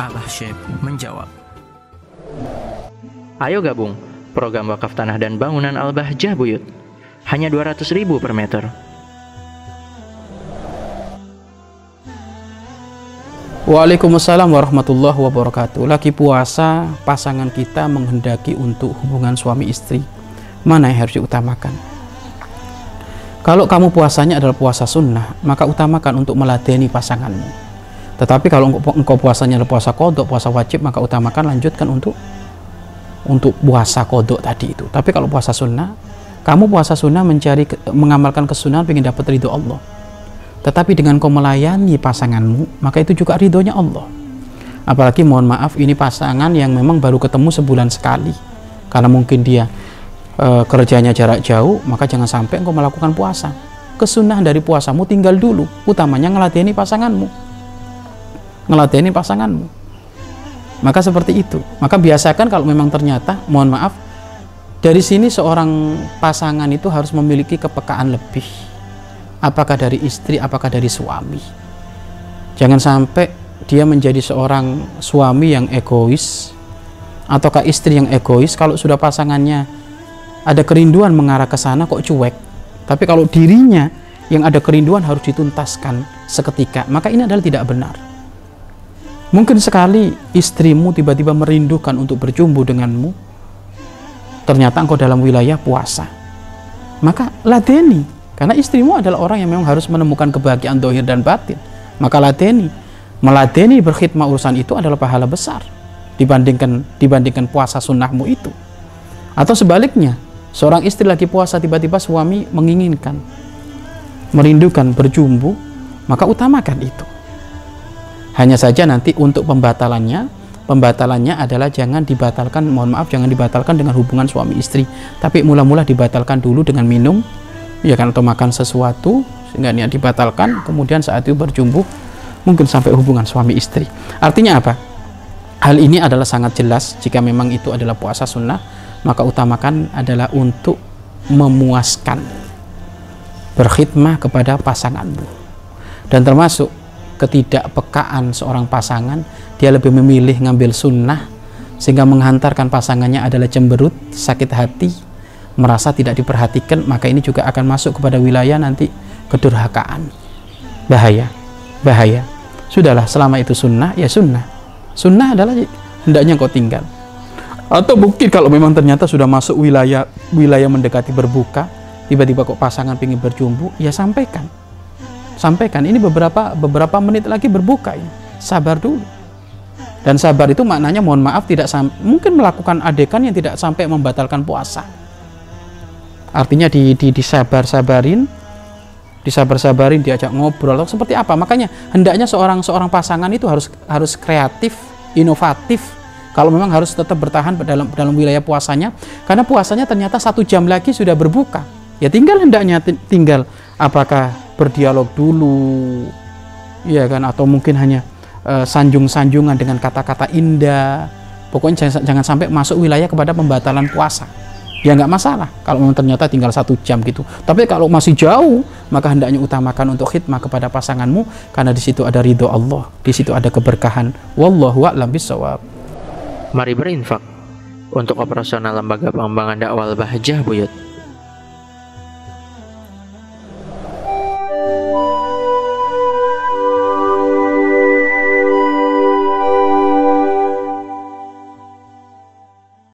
Abah Syekh menjawab. Ayo gabung program wakaf tanah dan bangunan Al-Bahjah Buyut. Hanya 200 ribu per meter. Waalaikumsalam warahmatullahi wabarakatuh. Lagi puasa, pasangan kita menghendaki untuk hubungan suami istri. Mana yang harus diutamakan? Kalau kamu puasanya adalah puasa sunnah, maka utamakan untuk meladeni pasanganmu. Tetapi kalau engkau puasanya adalah puasa kodok, puasa wajib, maka utamakan lanjutkan untuk untuk puasa kodok tadi itu. Tapi kalau puasa sunnah, kamu puasa sunnah mencari mengamalkan kesunahan ingin dapat ridho Allah tetapi dengan kau melayani pasanganmu, maka itu juga ridhonya Allah. Apalagi mohon maaf ini pasangan yang memang baru ketemu sebulan sekali. Karena mungkin dia e, kerjanya jarak jauh, maka jangan sampai engkau melakukan puasa. Kesunahan dari puasamu tinggal dulu, utamanya ngeladeni pasanganmu. Ngeladeni pasanganmu. Maka seperti itu. Maka biasakan kalau memang ternyata, mohon maaf, dari sini seorang pasangan itu harus memiliki kepekaan lebih apakah dari istri, apakah dari suami. Jangan sampai dia menjadi seorang suami yang egois ataukah istri yang egois kalau sudah pasangannya ada kerinduan mengarah ke sana kok cuek. Tapi kalau dirinya yang ada kerinduan harus dituntaskan seketika, maka ini adalah tidak benar. Mungkin sekali istrimu tiba-tiba merindukan untuk berjumpa denganmu, ternyata engkau dalam wilayah puasa. Maka ladeni, karena istrimu adalah orang yang memang harus menemukan kebahagiaan dohir dan batin. Maka lateni. Melateni berkhidmat urusan itu adalah pahala besar dibandingkan dibandingkan puasa sunnahmu itu. Atau sebaliknya, seorang istri lagi puasa tiba-tiba suami menginginkan, merindukan berjumbu, maka utamakan itu. Hanya saja nanti untuk pembatalannya, pembatalannya adalah jangan dibatalkan, mohon maaf, jangan dibatalkan dengan hubungan suami istri, tapi mula-mula dibatalkan dulu dengan minum ya kan atau makan sesuatu sehingga niat dibatalkan kemudian saat itu berjumpa mungkin sampai hubungan suami istri. Artinya apa? Hal ini adalah sangat jelas. Jika memang itu adalah puasa sunnah maka utamakan adalah untuk memuaskan berkhidmah kepada pasanganmu. Dan termasuk ketidakpekaan seorang pasangan dia lebih memilih ngambil sunnah sehingga menghantarkan pasangannya adalah cemberut sakit hati merasa tidak diperhatikan maka ini juga akan masuk kepada wilayah nanti kedurhakaan. Bahaya bahaya. Sudahlah selama itu sunnah ya sunnah. Sunnah adalah hendaknya kau tinggal. Atau mungkin kalau memang ternyata sudah masuk wilayah wilayah mendekati berbuka tiba-tiba kok pasangan ingin berjumbu ya sampaikan sampaikan. Ini beberapa beberapa menit lagi berbuka ya sabar dulu. Dan sabar itu maknanya mohon maaf tidak mungkin melakukan adegan yang tidak sampai membatalkan puasa. Artinya di, di disabar-sabarin disabar-sabarin diajak ngobrol. Atau seperti apa? Makanya hendaknya seorang seorang pasangan itu harus harus kreatif inovatif. Kalau memang harus tetap bertahan dalam dalam wilayah puasanya. Karena puasanya ternyata satu jam lagi sudah berbuka. Ya tinggal hendaknya tinggal apakah berdialog dulu ya kan? Atau mungkin hanya uh, sanjung-sanjungan dengan kata-kata indah. Pokoknya jangan, jangan sampai masuk wilayah kepada pembatalan puasa. Ya nggak masalah kalau ternyata tinggal satu jam gitu. Tapi kalau masih jauh maka hendaknya utamakan untuk khidmah kepada pasanganmu karena di situ ada ridho Allah di situ ada keberkahan. Wallahu a'lam bisawab mari berinfak untuk operasional lembaga pengembangan dakwah Bahjah Buyut